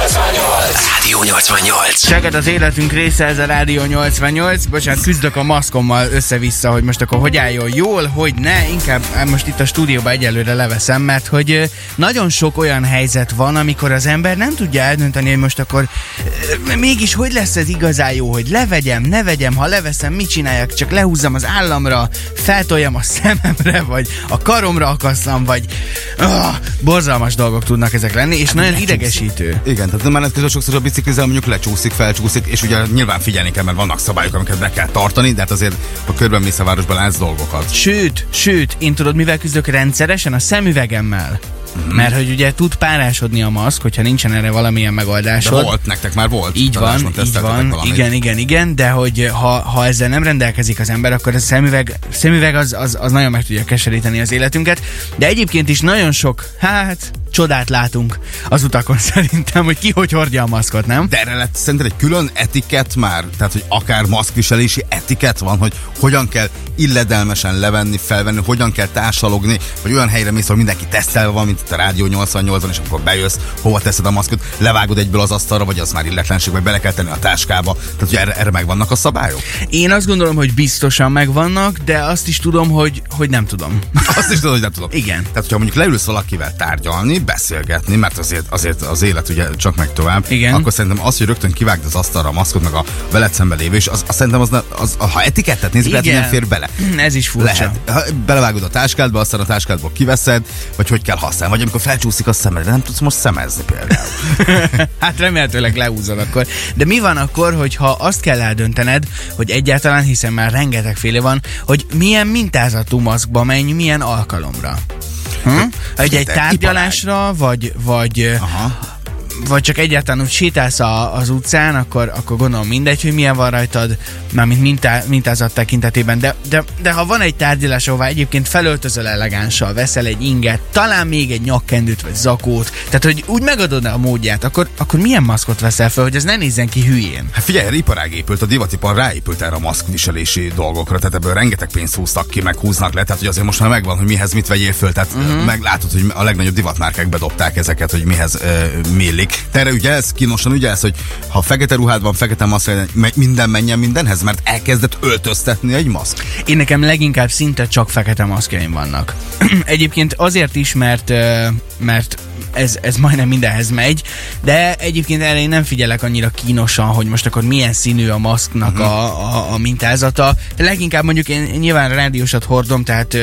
always on your Rádió 88. Seged az életünk része, ez a Rádió 88. Bocsánat, küzdök a maszkommal össze-vissza, hogy most akkor hogy álljon jól, hogy ne. Inkább eh, most itt a stúdióba egyelőre leveszem, mert hogy eh, nagyon sok olyan helyzet van, amikor az ember nem tudja eldönteni, hogy most akkor eh, mégis hogy lesz ez igazán jó, hogy levegyem, ne vegyem, ha leveszem, mit csináljak, csak lehúzzam az államra, feltoljam a szememre, vagy a karomra akasszam, vagy ah, borzalmas dolgok tudnak ezek lenni, és nagyon idegesítő. Igen, tehát már ez közül sokszor a biciklizel mondjuk lecsúszik, felcsúszik, és ugye nyilván figyelni kell, mert vannak szabályok, amiket be kell tartani, de hát azért, ha körben mész a városban, látsz dolgokat. Sőt, sőt, én tudod, mivel küzdök rendszeresen? A szemüvegemmel. Mm. Mert hogy ugye tud párásodni a maszk, hogyha nincsen erre valamilyen De megoldásod. volt, nektek már volt. Így van, így van, valamit. igen, igen, igen, de hogy ha, ha ezzel nem rendelkezik az ember, akkor a szemüveg, szemüveg az, az, az nagyon meg tudja keseríteni az életünket, de egyébként is nagyon sok, hát csodát látunk az utakon szerintem, hogy ki hogy hordja a maszkot, nem? De erre lett szerinted egy külön etikett már? Tehát, hogy akár maszkviselési etikett van, hogy hogyan kell illedelmesen levenni, felvenni, hogyan kell társalogni, vagy olyan helyre mész, ahol mindenki tesztelve van, mint itt a Rádió 88-on, és akkor bejössz, hova teszed a maszkot, levágod egyből az asztalra, vagy az már illetlenség, vagy bele kell tenni a táskába. Tehát, hogy erre, erre megvannak a szabályok? Én azt gondolom, hogy biztosan megvannak, de azt is tudom, hogy, hogy nem tudom. Azt is tudod, hogy nem tudom. Igen. Tehát, hogyha mondjuk leülsz valakivel tárgyalni, beszélgetni, mert azért, azért az élet ugye csak megy tovább, Igen. akkor szerintem az, hogy rögtön kivágd az asztalra a maszkot, meg a veled szembe lévő, és az, az szerintem az, az, ha etikettet nézzük, lehet, nem fér bele. Ez is furcsa. Lehet. Ha belevágod a táskádba, aztán a táskádból kiveszed, vagy hogy kell használni. Vagy amikor felcsúszik a szemedre, nem tudsz most szemezni például. Hát remélhetőleg leúzod akkor. De mi van akkor, hogyha azt kell eldöntened, hogy egyáltalán, hiszen már rengeteg féle van, hogy milyen mintázatú maszkba menj, milyen alkalomra? Hm? Egy te tárgyalásra, vagy, vagy, Aha. Vagy csak egyáltalán úgy sétálsz a, az utcán, akkor, akkor gondolom mindegy, hogy milyen van rajtad, mármint mintá, mintázat tekintetében, de, de, de ha van egy tárgyalás, ahová egyébként felöltözöl elegánssal, veszel egy inget, talán még egy nyakkendőt vagy zakót, tehát hogy úgy megadod a módját, akkor, akkor milyen maszkot veszel fel, hogy ez ne nézzen ki hülyén? Hát figyelj, erre iparág épült, a divatipar ráépült erre a maszkviselési dolgokra, tehát ebből rengeteg pénzt húztak ki, meg húznak le, tehát hogy azért most már megvan, hogy mihez mit vegyél föl, tehát uh-huh. meglátod, hogy a legnagyobb divatmárkák bedobták ezeket, hogy mihez uh, millik. Te erre ügyelsz, kínosan ügyelsz, hogy ha fekete ruhád van, fekete maszk, minden menjen mindenhez, mert elkezdett öltöztetni egy maszk. Én nekem leginkább szinte csak fekete maszkjaim vannak. egyébként azért is, mert, mert ez, ez majdnem mindenhez megy, de egyébként erre én nem figyelek annyira kínosan, hogy most akkor milyen színű a maszknak uh-huh. a, a, a mintázata. De leginkább mondjuk én, nyilván rádiósat hordom, tehát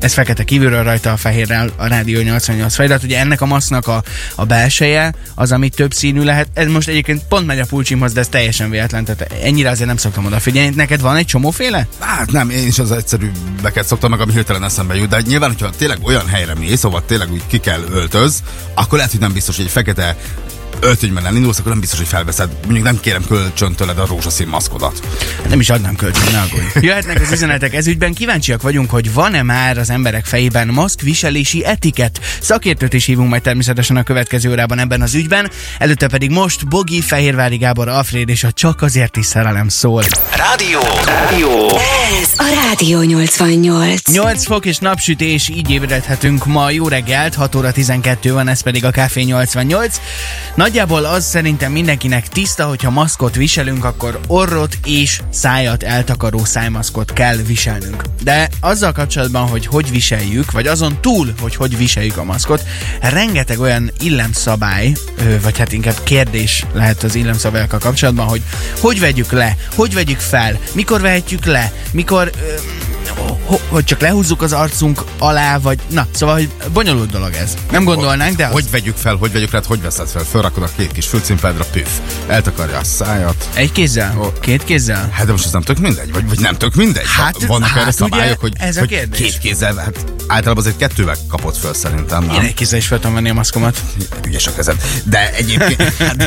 ez fekete kívülről rajta a fehérrel a Rádió 88 felirat. Ugye ennek a maszknak a, a belseje az, ami több színű lehet. Ez most egyébként pont megy a pulcsimhoz, de ez teljesen véletlen, tehát ennyire azért nem szoktam odafigyelni. Neked van egy csomóféle? Hát nem, én is az egyszerűbbeket szoktam meg, ami hirtelen eszembe jut, de nyilván, hogyha tényleg olyan helyre mész, ahol tényleg úgy ki kell öltöz, akkor lehet, hogy nem biztos, hogy egy fekete öltönyben elindulsz, akkor nem biztos, hogy felveszed. Mondjuk nem kérem kölcsön tőled a rózsaszín maszkodat. Nem is adnám kölcsön, ne aggódj. Jöhetnek az üzenetek ez ügyben, kíváncsiak vagyunk, hogy van-e már az emberek fejében maszkviselési etikett. Szakértőt is hívunk majd természetesen a következő órában ebben az ügyben. Előtte pedig most Bogi, Fehérvári Gábor, Alfred és a Csak azért is szerelem szól. Rádió. Rádió. Ez a Rádió 88. 8 fok és napsütés, így ébredhetünk ma jó reggelt, 6 óra 12 van, ez pedig a Café 88. Nagyjából az szerintem mindenkinek tiszta, hogyha maszkot viselünk, akkor orrot és szájat eltakaró szájmaszkot kell viselnünk. De azzal kapcsolatban, hogy hogy viseljük, vagy azon túl, hogy hogy viseljük a maszkot, rengeteg olyan illemszabály, vagy hát inkább kérdés lehet az illemszabályokkal kapcsolatban, hogy hogy vegyük le, hogy vegyük fel, mikor vehetjük le, mikor ö, hogy csak lehúzzuk az arcunk alá, vagy na, szóval, hogy bonyolult dolog ez. Nem gondolnánk, de hogy, vegyük fel, hogy vegyük le, hogy veszed fel, fölrakod a két kis fülcimpádra, püff, eltakarja a szájat. egy kézzel? Két kézzel? Hát de most ez nem tök mindegy, vagy, vagy nem tök mindegy? Hát- Vannak hát erre szabályok, hogy, ez a hogy kérdés. két kézzel, hát általában azért kettővel kapott föl szerintem, nem? Én egy kézzel is fel tudom venni a maszkomat. ügyes a kezed. De egyébként, hát,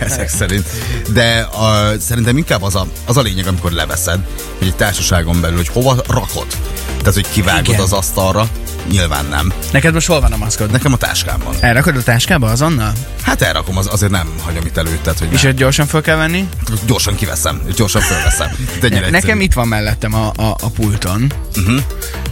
ezek szerint. De a, szerintem inkább az a, az a lényeg, amikor leveszed, hogy egy társaságon belül, hogy hova rakod. Tehát, hogy kivágod Igen. az asztalra, nyilván nem. Neked most hol van a maszkod? Nekem a táskámban. Elrakod a táskába azonnal? Hát elrakom, az, azért nem hagyom itt előtted, hogy És ne. őt gyorsan fel kell venni? gyorsan kiveszem, gyorsan fölveszem. De ennyire Nekem itt van mellettem a, a, a pulton. Uh-huh.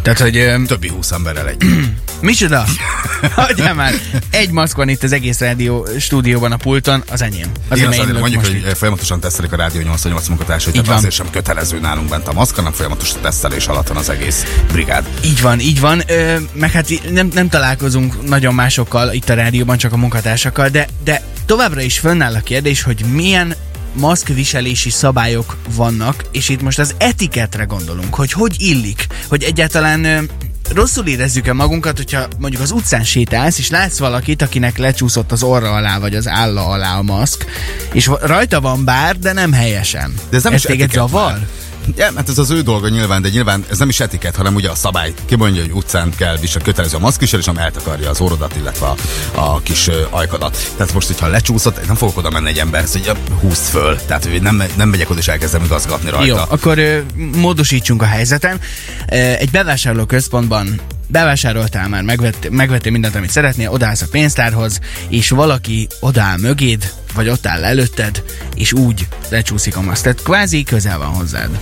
Tehát, hogy Többi húsz emberrel együtt. micsoda? Hagyjál már. Egy maszk van itt az egész rádió stúdióban a pulton, az enyém. Az Igen, ülök mondjuk, hogy itt. folyamatosan tesztelik a Rádió 88 munkatársai, Így tehát van. azért sem kötelező nálunk bent a maszk, hanem folyamatos tesztelés alatt van az egész brigád. Így van, így van. Ö, meg hát nem, nem találkozunk nagyon másokkal itt a rádióban, csak a munkatársakkal, de, de továbbra is fönnáll a kérdés, hogy milyen maszkviselési szabályok vannak, és itt most az etiketre gondolunk, hogy hogy illik, hogy egyáltalán rosszul érezzük-e magunkat, hogyha mondjuk az utcán sétálsz, és látsz valakit, akinek lecsúszott az orra alá, vagy az álla alá a maszk, és rajta van bár, de nem helyesen. De ez nem ez is téged zavar? már. Ja, hát ez az ő dolga nyilván, de nyilván ez nem is etiket, hanem ugye a szabály. Ki mondja, hogy utcán kell visel kötelező a maszkviselés, ami eltakarja az orrodat, illetve a, a kis ajkadat. Tehát most, hogyha lecsúszott, nem fogok oda menni egy emberhez, hogy húzd föl. Tehát hogy nem, nem megyek oda és elkezdem igazgatni rajta. Jó, akkor ö, módosítsunk a helyzeten. Egy bevásárló központban bevásároltál már, megvett, megvettél mindent, amit szeretnél, odaállsz a pénztárhoz, és valaki odaáll mögéd, vagy ott áll előtted, és úgy lecsúszik a maszk. Tehát kvázi közel van hozzád.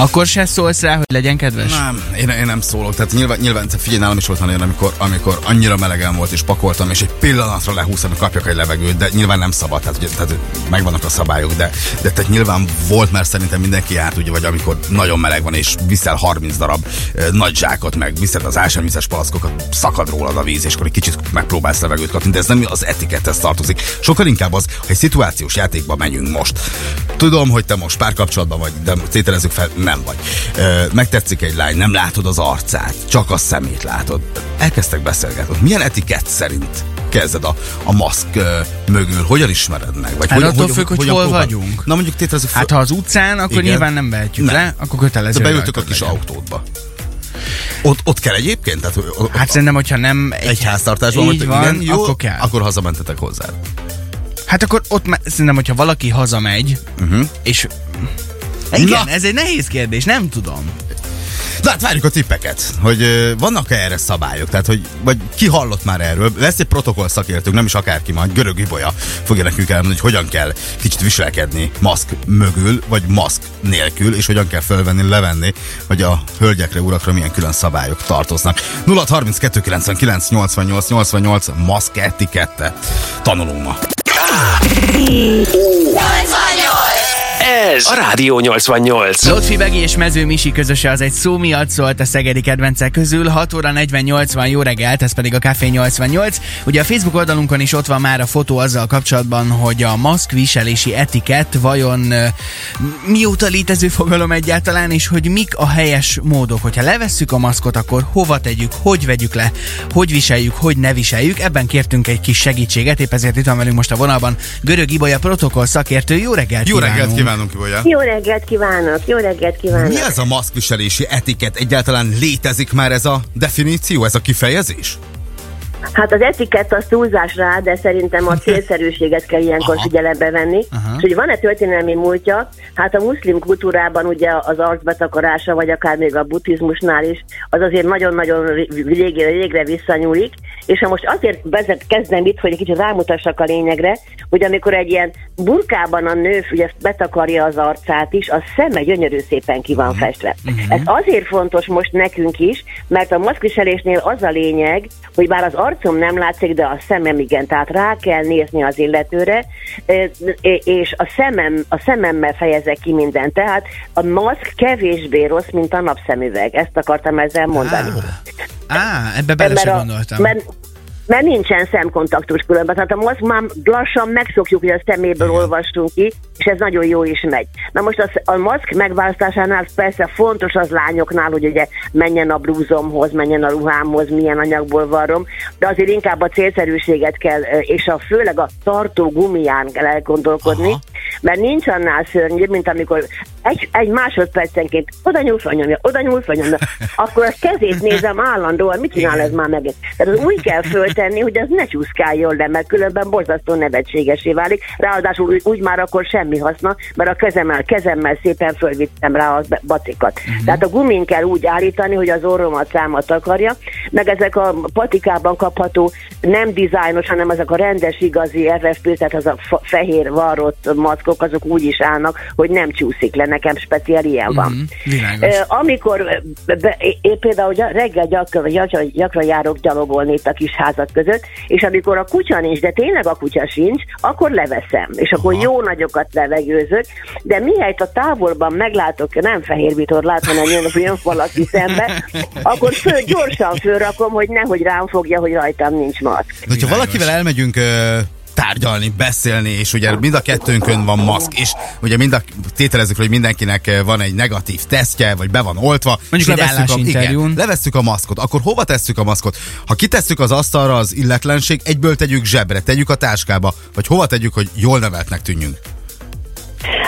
Akkor se szólsz rá, hogy legyen kedves? Nem, én, én nem szólok. Tehát nyilván, nyilván figyelj, nálam is volt olyan, amikor, amikor annyira melegen volt és pakoltam, és egy pillanatra lehúztam, hogy kapjak egy levegőt, de nyilván nem szabad, tehát, ugye, tehát megvannak a szabályok, de, de tehát nyilván volt, mert szerintem mindenki járt, ugye, vagy amikor nagyon meleg van, és viszel 30 darab ö, nagy zsákot, meg viszed az ásványvizes palackokat, szakad rólad a víz, és akkor egy kicsit megpróbálsz levegőt kapni, de ez nem az etikethez tartozik. Sokkal inkább az, hogy egy szituációs játékba menjünk most. Tudom, hogy te most párkapcsolatban vagy, de tételezzük fel, nem vagy. Ö, megtetszik egy lány, nem látod az arcát, csak a szemét látod. Elkezdtek beszélgetni. Milyen etikett szerint kezded a, a maszk mögül? Hogyan ismered meg? Vagy Hát attól függ, hogy hogyan hol próbál- vagyunk. Na mondjuk tételezzük fel. Hát ha az utcán, akkor Igen. nyilván nem vehetjük Nem. le, akkor kötelező. de beültök a kis legyen. autódba. Ott, ott kell egyébként? Tehát, hogy- ott, Hát szerintem, hogyha nem egy, egy háztartásban így van, igen, jó, akkor kell. akkor hazamentetek hozzá. Hát akkor ott me- szerintem, hogyha valaki hazamegy, uh-huh. és... Igen. Na. ez egy nehéz kérdés, nem tudom. Na hát várjuk a tippeket, hogy vannak-e erre szabályok, tehát hogy vagy ki hallott már erről, lesz egy protokoll szakértőnk, nem is akárki majd, Görög Ibolya fogja nekünk elmondani, hogy hogyan kell kicsit viselkedni maszk mögül, vagy maszk nélkül, és hogyan kell fölvenni, levenni, hogy a hölgyekre, urakra milyen külön szabályok tartoznak. 0 32 99 88 88 maszk etikette. Tanulunk ma. One, Ez a Rádió 88. Lotfi Begi és Mező Misi közöse az egy szó miatt szólt a szegedi kedvencek közül. 6 óra 48 van jó reggelt, ez pedig a Café 88. Ugye a Facebook oldalunkon is ott van már a fotó azzal kapcsolatban, hogy a maszk viselési etikett vajon mióta létező fogalom egyáltalán, és hogy mik a helyes módok. Hogyha levesszük a maszkot, akkor hova tegyük, hogy vegyük le, hogy viseljük, hogy ne viseljük. Ebben kértünk egy kis segítséget, épp ezért itt van velünk most a vonalban Görög Ibolya protokoll szakértő. Jó reggelt Jó kívánunk! reggelt kívánunk, Ibolya! Jó reggelt kívánok, jó reggelt kívánok. Mi ez a maszkviselési etikett? Egyáltalán létezik már ez a definíció, ez a kifejezés? Hát az etikett az túlzás rá, de szerintem a célszerűséget kell ilyenkor Aha. figyelembe venni. Aha. És hogy van-e történelmi múltja? Hát a muszlim kultúrában ugye az arcbetakarása, vagy akár még a buddhizmusnál is, az azért nagyon-nagyon régre, régre visszanyúlik. És ha most azért vezet, kezdem itt, hogy egy kicsit rámutassak a lényegre, hogy amikor egy ilyen burkában a nő ugye betakarja az arcát is, a szeme gyönyörű szépen ki van festve. Ez azért fontos most nekünk is, mert a maszkviselésnél az a lényeg, hogy bár az arcom nem látszik, de a szemem igen, tehát rá kell nézni az illetőre, és a szemem, a szememmel fejezek ki mindent. Tehát a maszk kevésbé rossz, mint a napszemüveg. Ezt akartam ezzel mondani. Á, ebbe bele Mert sem a- gondoltam. Mert, mert nincsen szemkontaktus különben. Tehát a mozg már lassan megszokjuk, hogy a szeméből olvastunk ki, és ez nagyon jó is megy. Na most a, a maszk megválasztásánál persze fontos az lányoknál, hogy ugye menjen a blúzomhoz, menjen a ruhámhoz, milyen anyagból varrom, de azért inkább a célszerűséget kell, és a főleg a tartó gumiján kell elgondolkodni, Aha. mert nincs annál szörnyűbb, mint amikor egy, egy másodpercenként oda nyúl, fanyomja, oda nyúl, fanyomja, akkor a kezét nézem állandóan, mit csinál ez már megint? Tehát úgy kell föltenni, hogy az ne csúszkáljon le, mert különben borzasztó nevetségesé válik. Ráadásul úgy, már akkor semmi haszna, mert a kezemmel, kezemmel szépen fölvittem rá a bacikat. Uh-huh. Tehát a gumin kell úgy állítani, hogy az orromat számat akarja, meg ezek a patikában kapható nem dizájnos, hanem ezek a rendes igazi RFP, tehát az a fehér varrott maszkok, azok úgy is állnak, hogy nem csúszik le. Nekem speciál ilyen van. Mhm. Ö, Amikor be, én például reggel gyakran, gyakran, gyakran járok gyalogolni itt a kis házak között, és amikor a kutya nincs, de tényleg a kutya sincs, akkor leveszem, és akkor Aha. jó nagyokat levegőzök, de mihelyt a távolban meglátok, nem fehér vitorlát, hanem jön, jön valaki szembe, akkor föl, gyorsan fölrakom, hogy nehogy rám fogja, hogy rajtam nincs maszk. De Világos. valakivel elmegyünk ö, tárgyalni, beszélni, és ugye mind a kettőnkön van maszk, és ugye mind a, tételezzük, hogy mindenkinek van egy negatív tesztje, vagy be van oltva. Mondjuk levesszük a, igen, levesszük a maszkot. Akkor hova tesszük a maszkot? Ha kitesszük az asztalra az illetlenség, egyből tegyük zsebre, tegyük a táskába, vagy hova tegyük, hogy jól neveltnek tűnjünk?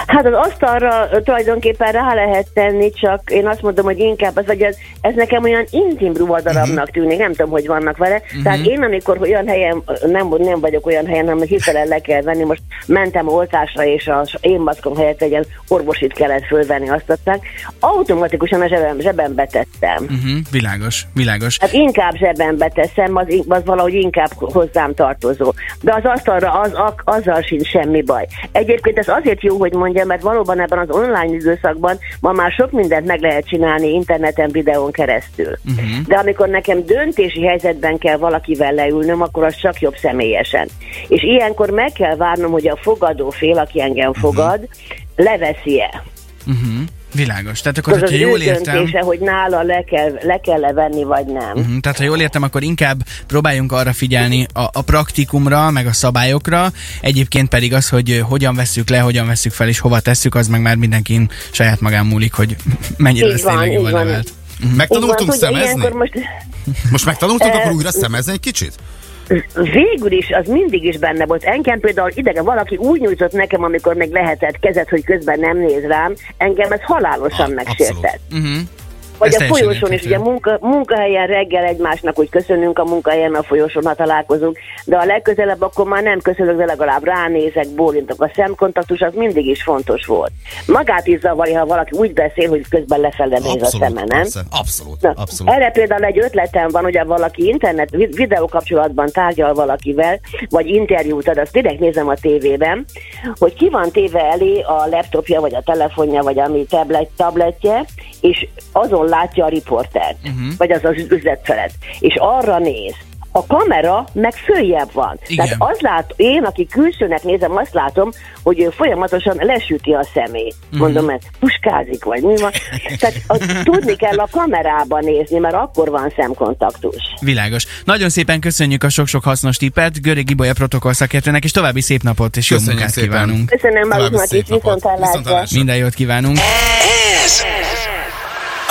Hát az asztalra tulajdonképpen rá lehet tenni, csak én azt mondom, hogy inkább az, vagy ez, ez nekem olyan intim ruhadarabnak tűnik, nem tudom, hogy vannak vele. Tehát én, amikor olyan helyen, nem, nem vagyok olyan helyen, hanem hirtelen le kell venni, most mentem oltásra, és az én maszkom helyett egy orvosit kellett fölvenni, azt adták, automatikusan a zsebem, zsebembe tettem. Uh-huh, világos, világos. Hát inkább zsebembe teszem, az, az valahogy inkább hozzám tartozó. De az asztalra az, ak- azzal sincs semmi baj. Egyébként ez azért jó, hogy mondjam, mert valóban ebben az online időszakban ma már sok mindent meg lehet csinálni interneten, videón keresztül. Uh-huh. De amikor nekem döntési helyzetben kell valakivel leülnöm, akkor az csak jobb személyesen. És ilyenkor meg kell várnom, hogy a fogadó fél, aki engem fogad, leveszi-e. Uh-huh, világos. Tehát akkor, Az az hogyha ő jól értem... döntése, hogy nála le kell, le kell levenni, vagy nem. Uh-huh, tehát ha jól értem, akkor inkább próbáljunk arra figyelni a, a praktikumra, meg a szabályokra, egyébként pedig az, hogy ö, hogyan vesszük le, hogyan vesszük fel és hova tesszük, az meg már mindenkin saját magán múlik, hogy mennyire Így lesz van, tényleg jól nevelt. Megtanultunk Így van, szemezni? most Most megtanultunk akkor újra szemezni egy kicsit? Végül is az mindig is benne volt. Engem például idegen valaki úgy nyújtott nekem, amikor még lehetett kezet, hogy közben nem néz rám, engem ez halálosan Ah, megsértett. Uh-huh. Vagy Ez a folyosón is, ugye munka, munkahelyen reggel egymásnak úgy köszönünk a munkahelyen, a folyosón, ha találkozunk, de a legközelebb akkor már nem köszönök, de legalább ránézek, bólintok. A szemkontaktus az mindig is fontos volt. Magát is zavarja, ha valaki úgy beszél, hogy közben lefele néz a szeme, nem? persze, abszolút, Na, abszolút. Erre például egy ötletem van, hogy valaki internet, vid- videó kapcsolatban tárgyal valakivel, vagy interjút ad, azt direkt nézem a tévében, hogy ki van téve elé a laptopja, vagy a telefonja, vagy ami tablet, tabletje, és azon látja a riportert, uh-huh. vagy az az üzletfelet, és arra néz. A kamera meg följebb van. Igen. Tehát az lát, én, aki külsőnek nézem, azt látom, hogy ő folyamatosan lesüti a szemét. Mondom, mert puskázik, vagy mi van. Tehát azt tudni kell a kamerában nézni, mert akkor van szemkontaktus. Világos. Nagyon szépen köszönjük a sok-sok hasznos tippet Göri Gibolya protokoll szakértőnek, és további szép napot és jó Köszönjük munkát szépen. kívánunk. Köszönöm maguknak is. Viszontlátásra. Minden jót kívánunk. Ez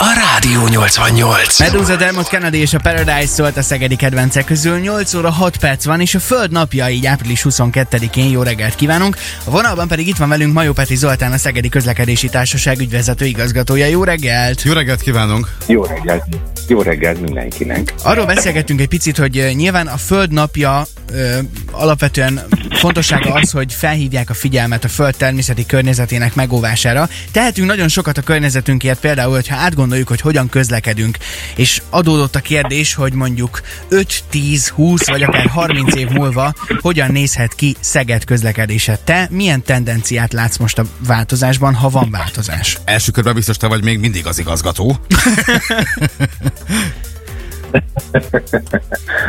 a Rádió 88. Medusa, Dermot Kennedy és a Paradise szólt a szegedi kedvencek közül. 8 óra 6 perc van, és a Föld napja így április 22-én jó reggelt kívánunk. A vonalban pedig itt van velünk Majó Peti Zoltán, a Szegedi Közlekedési Társaság ügyvezető igazgatója. Jó reggelt! Jó reggelt kívánunk! Jó reggelt, jó reggelt mindenkinek. Arról beszélgettünk egy picit, hogy ö, nyilván a Föld napja ö, alapvetően fontossága az, hogy felhívják a figyelmet a Föld természeti környezetének megóvására. Tehetünk nagyon sokat a környezetünkért, például, hogyha átgondoljuk, hogy hogyan közlekedünk, és adódott a kérdés, hogy mondjuk 5, 10, 20 vagy akár 30 év múlva hogyan nézhet ki Szeged közlekedése. Te milyen tendenciát látsz most a változásban, ha van változás? Első körben biztos te vagy még mindig az igazgató.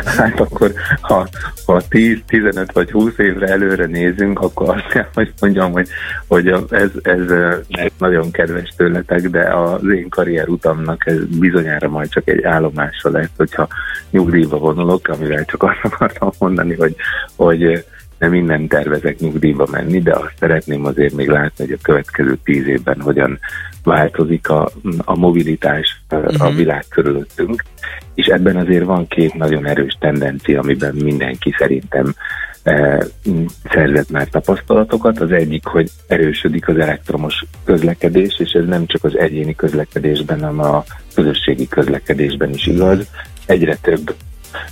Hát akkor, ha, ha 10, 15 vagy 20 évre előre nézünk, akkor azt kell, hogy mondjam, hogy, hogy ez, ez, ez nagyon kedves tőletek, de az én karrier utamnak ez bizonyára majd csak egy állomása lesz, hogyha nyugdíjba vonulok, amivel csak azt akartam mondani, hogy, hogy nem innen tervezek nyugdíjba menni, de azt szeretném azért még látni, hogy a következő tíz évben hogyan változik a, a mobilitás uh-huh. a világ körülöttünk. És ebben azért van két nagyon erős tendencia, amiben mindenki szerintem eh, szerzett már tapasztalatokat. Az egyik, hogy erősödik az elektromos közlekedés, és ez nem csak az egyéni közlekedésben, hanem a közösségi közlekedésben is igaz. Egyre több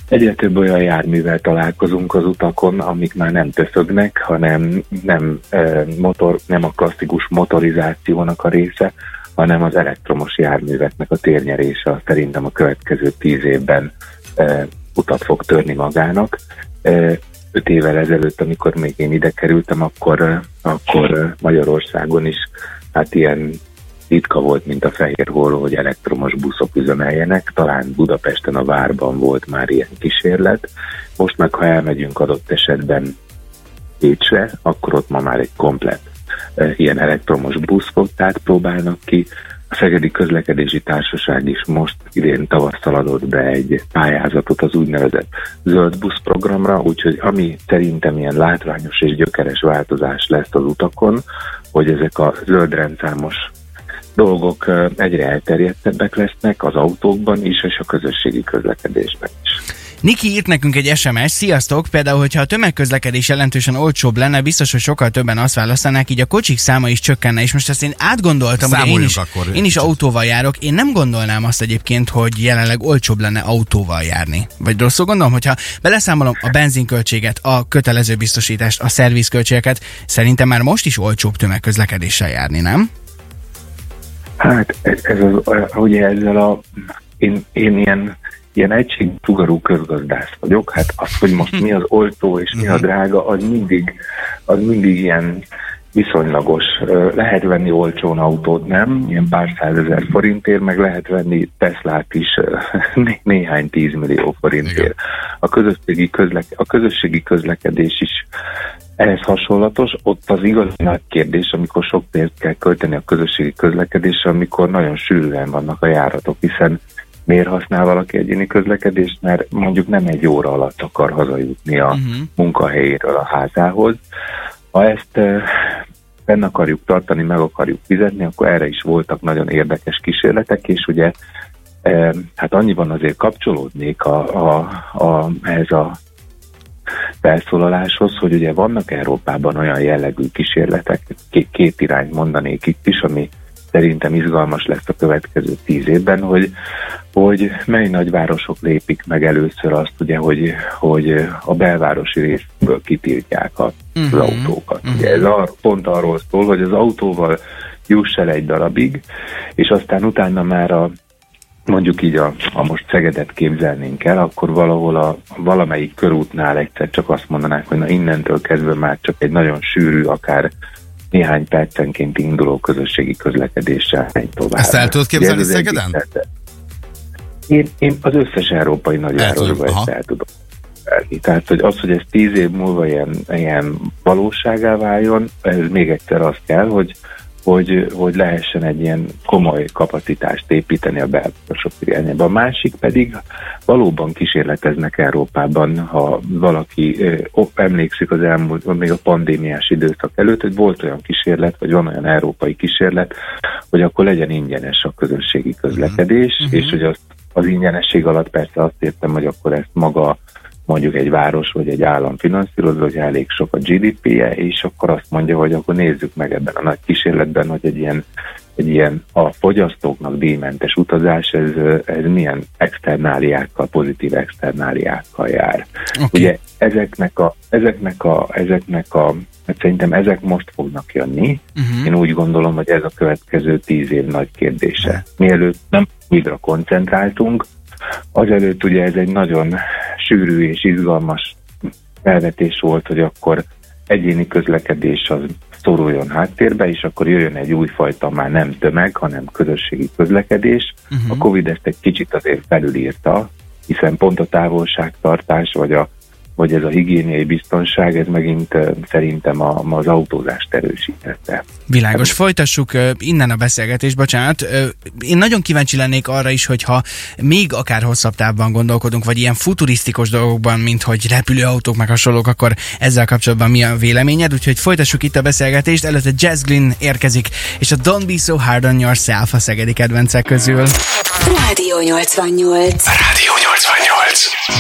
Egyre több olyan járművel találkozunk az utakon, amik már nem töszögnek, hanem nem, e, motor, nem a klasszikus motorizációnak a része, hanem az elektromos járműveknek a térnyerése szerintem a következő tíz évben e, utat fog törni magának. E, öt évvel ezelőtt, amikor még én ide kerültem, akkor, akkor Magyarországon is hát ilyen ritka volt, mint a fehér hóló, hogy elektromos buszok üzemeljenek. Talán Budapesten a várban volt már ilyen kísérlet. Most meg, ha elmegyünk adott esetben Pécsre, akkor ott ma már egy komplet e, ilyen elektromos buszfogtát próbálnak ki. A Szegedi Közlekedési Társaság is most idén tavasszal adott be egy pályázatot az úgynevezett zöld busz programra, úgyhogy ami szerintem ilyen látványos és gyökeres változás lesz az utakon, hogy ezek a zöld rendszámos dolgok egyre elterjedtebbek lesznek az autókban is, és a közösségi közlekedésben is. Niki írt nekünk egy SMS, sziasztok, például, hogyha a tömegközlekedés jelentősen olcsóbb lenne, biztos, hogy sokkal többen azt választanák, így a kocsik száma is csökkenne, és most ezt én átgondoltam, hogy én is, akkor én is autóval járok, én nem gondolnám azt egyébként, hogy jelenleg olcsóbb lenne autóval járni. Vagy rosszul gondolom, hogyha beleszámolom a benzinköltséget, a kötelező biztosítást, a szervizköltségeket, szerintem már most is olcsóbb tömegközlekedéssel járni, nem? Hát ez, az, ugye ezzel a, én, én ilyen, ilyen egységsugarú közgazdász vagyok, hát az, hogy most mi az oltó és mi a drága, az mindig, az mindig ilyen viszonylagos. Lehet venni olcsón autót, nem? Ilyen pár százezer forintért, meg lehet venni Teslát is né- néhány tízmillió forintért. Igen. A közösségi, közlek- a közösségi közlekedés is ehhez hasonlatos, ott az igazi nagy kérdés, amikor sok pénzt kell költeni a közösségi közlekedésre, amikor nagyon sűrűen vannak a járatok, hiszen miért használ valaki egyéni közlekedést, mert mondjuk nem egy óra alatt akar hazajutni a Mhm. munkahelyéről a házához. Ha ezt fenn akarjuk tartani, meg akarjuk fizetni, akkor erre is voltak nagyon érdekes kísérletek, és ugye hát annyiban azért kapcsolódnék a, a, a, ehhez a felszólaláshoz, hogy ugye vannak Európában olyan jellegű kísérletek, két, két irányt mondanék itt is, ami szerintem izgalmas lesz a következő tíz évben, hogy, hogy mely nagyvárosok lépik meg először azt, ugye, hogy, hogy a belvárosi részből kitiltják a, az Mhm. autókat. Ugye ez ar, pont arról szól, hogy az autóval juss el egy darabig, és aztán utána már a mondjuk így a, a most Szegedet képzelnénk el, akkor valahol a valamelyik körútnál egyszer csak azt mondanák, hogy na innentől kezdve már csak egy nagyon sűrű, akár néhány percenként induló közösségi közlekedéssel megy tovább. Ezt el tudod képzelni Ugye Szegeden? Én, én az összes európai nagyvárosban ezt el tudom képzelni. Tehát, hogy az, hogy ez tíz év múlva ilyen, ilyen valóságá váljon, ez még egyszer az kell, hogy hogy, hogy lehessen egy ilyen komoly kapacitást építeni a belvárosok irányába. A másik pedig valóban kísérleteznek Európában, ha valaki emlékszik az elmúlt, még a pandémiás időszak előtt, hogy volt olyan kísérlet, vagy van olyan európai kísérlet, hogy akkor legyen ingyenes a közösségi közlekedés, uh-huh. és hogy azt, az ingyenesség alatt persze azt értem, hogy akkor ezt maga mondjuk egy város vagy egy állam finanszírozza, hogy elég sok a GDP-je, és akkor azt mondja, hogy akkor nézzük meg ebben a nagy kísérletben, hogy egy ilyen, egy ilyen a fogyasztóknak díjmentes utazás, ez, ez milyen externáliákkal, pozitív externáliákkal jár. Oké. Ugye ezeknek a, ezeknek a, ezeknek a hát szerintem ezek most fognak jönni. Uh-huh. Én úgy gondolom, hogy ez a következő tíz év nagy kérdése. Mielőtt nem újra koncentráltunk, azelőtt ugye ez egy nagyon sűrű és izgalmas felvetés volt, hogy akkor egyéni közlekedés az szoruljon háttérbe, és akkor jöjjön egy újfajta, már nem tömeg, hanem közösségi közlekedés. Uh-huh. A Covid ezt egy kicsit azért felülírta, hiszen pont a távolságtartás, vagy a vagy ez a higiéniai biztonság, ez megint szerintem a, az autózást erősítette. Világos, folytassuk innen a beszélgetést, bocsánat. Én nagyon kíváncsi lennék arra is, hogyha még akár hosszabb távban gondolkodunk, vagy ilyen futurisztikus dolgokban, mint hogy repülőautók meg hasonlók, akkor ezzel kapcsolatban mi a véleményed? Úgyhogy folytassuk itt a beszélgetést. Előtte Jazz Glynn érkezik, és a Don't Be So Hard on Yourself a szegedi kedvencek közül. Rádió 88. Rádió 88.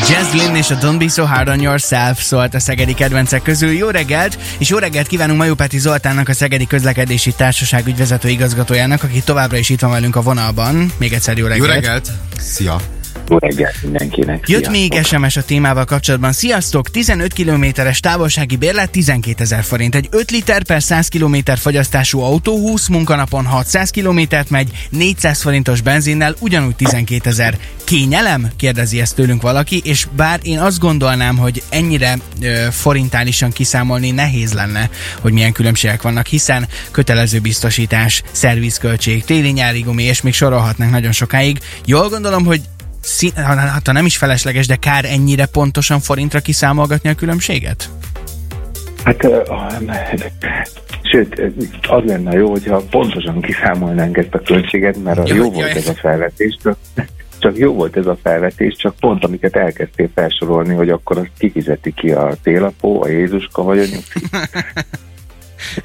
Jazz Glynn és a Don't Be So Hard on Yourself szólt a szegedi kedvencek közül. Jó reggelt, és jó reggelt kívánunk Majopáti Zoltánnak, a Szegedi Közlekedési Társaság ügyvezető igazgatójának, aki továbbra is itt van velünk a vonalban. Még egyszer jó reggelt. Jó reggelt! Szia! Jó reggelt mindenkinek. Jött Sziasztok. még SMS a témával kapcsolatban. Sziasztok! 15 kilométeres távolsági bérlet 12 ezer forint. Egy 5 liter per 100 km fogyasztású autó 20 munkanapon 600 kilométert megy, 400 forintos benzinnel ugyanúgy 12 ezer. Kényelem? Kérdezi ezt tőlünk valaki, és bár én azt gondolnám, hogy ennyire ö, forintálisan kiszámolni nehéz lenne, hogy milyen különbségek vannak, hiszen kötelező biztosítás, szervizköltség, téli-nyári gumi, és még sorolhatnánk nagyon sokáig. Jól gondolom, hogy hát ha nem is felesleges, de kár ennyire pontosan forintra kiszámolgatni a különbséget? Hát, ö, sőt, az lenne jó, hogyha pontosan kiszámolnánk ezt a költséget, mert Jó, jó, volt ez a felvetés, csak, csak jó volt ez a felvetés, csak pont amiket elkezdtél felsorolni, hogy akkor azt kifizeti ki a télapó, a Jézuska vagy a nyugdíj.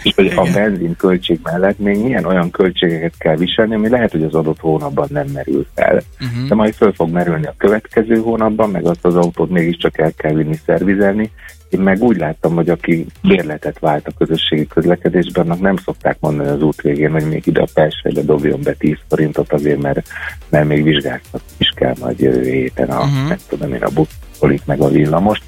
És hogy a benzin költség mellett még milyen olyan költségeket kell viselni, ami lehet, hogy az adott hónapban nem merül fel. Uh-huh. de majd föl fog merülni a következő hónapban, meg azt az autót mégiscsak el kell vinni szervizelni. Én meg úgy láttam, hogy aki bérletet vált a közösségi közlekedésben, annak nem szokták mondani az út végén, hogy még ide a Persejbe dobjon be 10 forintot azért, mert, mert még vizsgáltak is kell majd jövő héten a, uh-huh. nem tudom én, a buszkolit meg a villamost.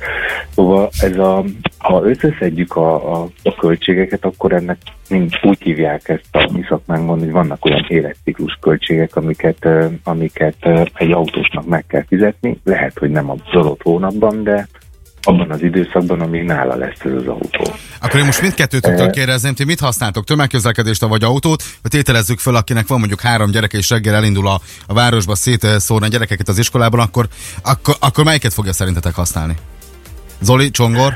Szóval ez a, ha összeszedjük a, a, a költségeket, akkor ennek mind úgy hívják ezt a mi szakmánkban, hogy vannak olyan életciklus költségek, amiket, amiket egy autósnak meg kell fizetni. Lehet, hogy nem az adott hónapban, de abban az időszakban, amíg nála lesz ez az autó. Akkor én most mindkettőtöktől kérdezném, ti mit használtok, tömegközlekedést vagy autót, hogy tételezzük föl, akinek van mondjuk három gyereke, és reggel elindul a, a városba szétszórni a gyerekeket az iskolában, akkor, akkor, akkor melyiket fogja szerintetek használni? Zoli, Csongor?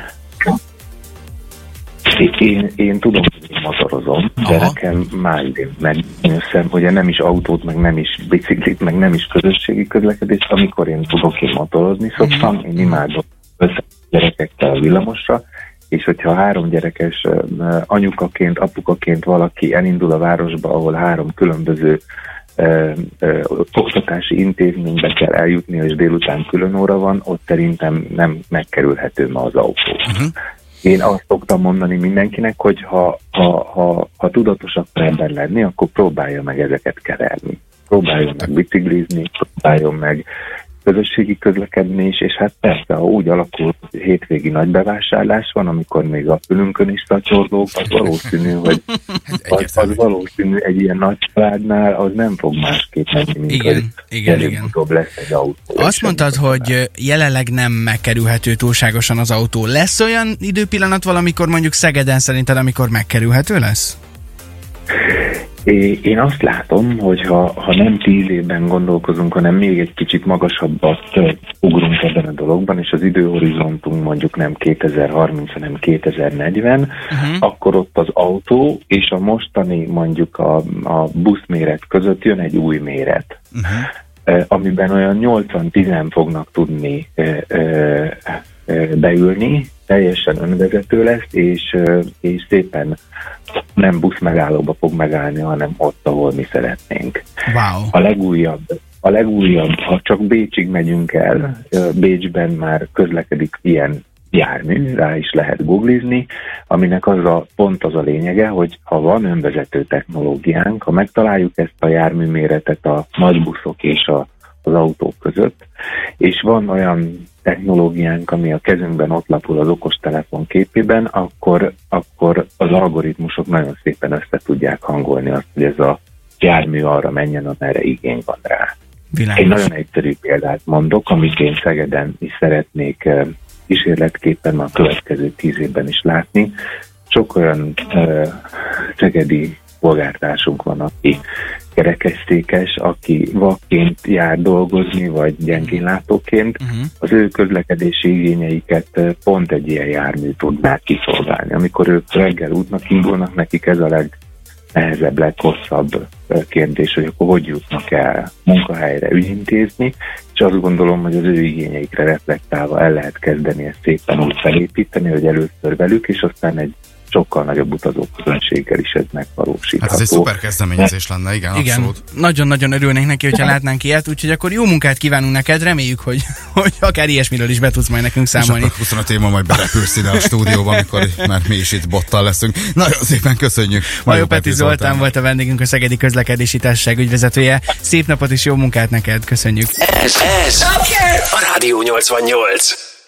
Én, én tudom, hogy én motorozom, de Aha. nekem már idén megnyőszem, hogy nem is autót, meg nem is biciklit, meg nem is közösségi közlekedést, amikor én tudok én motorozni szoktam, én imádom gyerekekkel villamosra, és hogyha három gyerekes anyukaként, apukaként valaki elindul a városba, ahol három különböző ö, ö, oktatási intézménybe kell eljutni, és délután külön óra van, ott szerintem nem megkerülhető ma az autó. Uh-huh. Én azt szoktam mondani mindenkinek, hogy ha, ha, ha, ha tudatos akar ember lenni, akkor próbálja meg ezeket keverni. Próbáljon meg biciklizni, próbáljon meg közösségi közlekedni is, és hát persze, ha úgy alakul, hogy hétvégi nagy bevásárlás van, amikor még a fülünkön is szatyorlók, az valószínű, hogy az, Egyértelmű. az valószínű egy ilyen nagy családnál, az nem fog másképp menni, mint Igen, hogy igen, igen. lesz egy autó. Azt mondtad, hogy jelenleg nem megkerülhető túlságosan az autó. Lesz olyan időpillanat valamikor mondjuk Szegeden szerinted, amikor megkerülhető lesz? Én azt látom, hogy ha, ha nem tíz évben gondolkozunk, hanem még egy kicsit magasabbat ugrunk ebben a dologban, és az időhorizontunk mondjuk nem 2030, hanem 2040, uh-huh. akkor ott az autó és a mostani mondjuk a, a buszméret között jön egy új méret. Uh-huh. amiben olyan 80-10 fognak tudni beülni, teljesen önvezető lesz, és, és szépen nem busz megállóba fog megállni, hanem ott, ahol mi szeretnénk. Wow. A legújabb, a legújabb, ha csak Bécsig megyünk el, Bécsben már közlekedik ilyen jármű, rá is lehet googlizni, aminek az a pont az a lényege, hogy ha van önvezető technológiánk, ha megtaláljuk ezt a járműméretet a nagybuszok és a, az autók között, és van olyan technológiánk, ami a kezünkben ott lapul az okostelefon képében, akkor, akkor az algoritmusok nagyon szépen össze tudják hangolni azt, hogy ez a jármű arra menjen, amerre igény van rá. Egy Világos. nagyon egyszerű példát mondok, amit én Szegeden is szeretnék eh, kísérletképpen a következő tíz évben is látni. Sok olyan uh, szegedi polgártársunk van, aki kerekesszékes, aki vakként jár dolgozni, vagy gyengénlátóként, Uh-huh. az ő közlekedési igényeiket eh, pont egy ilyen jármű tudná kiszolgálni. Amikor ők reggel útnak indulnak, nekik ez a legnehezebb, leghosszabb eh, kérdés, hogy akkor hogy jutnak el munkahelyre ügyintézni, és azt gondolom, hogy az ő igényeikre reflektálva el lehet kezdeni ezt szépen úgy felépíteni, hogy először velük, és aztán egy sokkal nagyobb utazóközönséggel is ez megvalósítható. Hát ez egy szuper kezdeményezés lenne, igen, Igen, abszolút. nagyon-nagyon örülnénk neki, hogyha látnánk ilyet, úgyhogy akkor jó munkát kívánunk neked, reméljük, hogy, hogy akár ilyesmiről is be tudsz majd nekünk És számolni. akkor 25 év majd berepülsz ide a stúdióba, amikor már mi is itt bottal leszünk. Nagyon szépen köszönjük. Majó Peti Zoltán volt a vendégünk, a Szegedi Közlekedési Társaság ügyvezetője. Szép napot és jó munkát neked, köszönjük. Ez, ez a Rádió 88.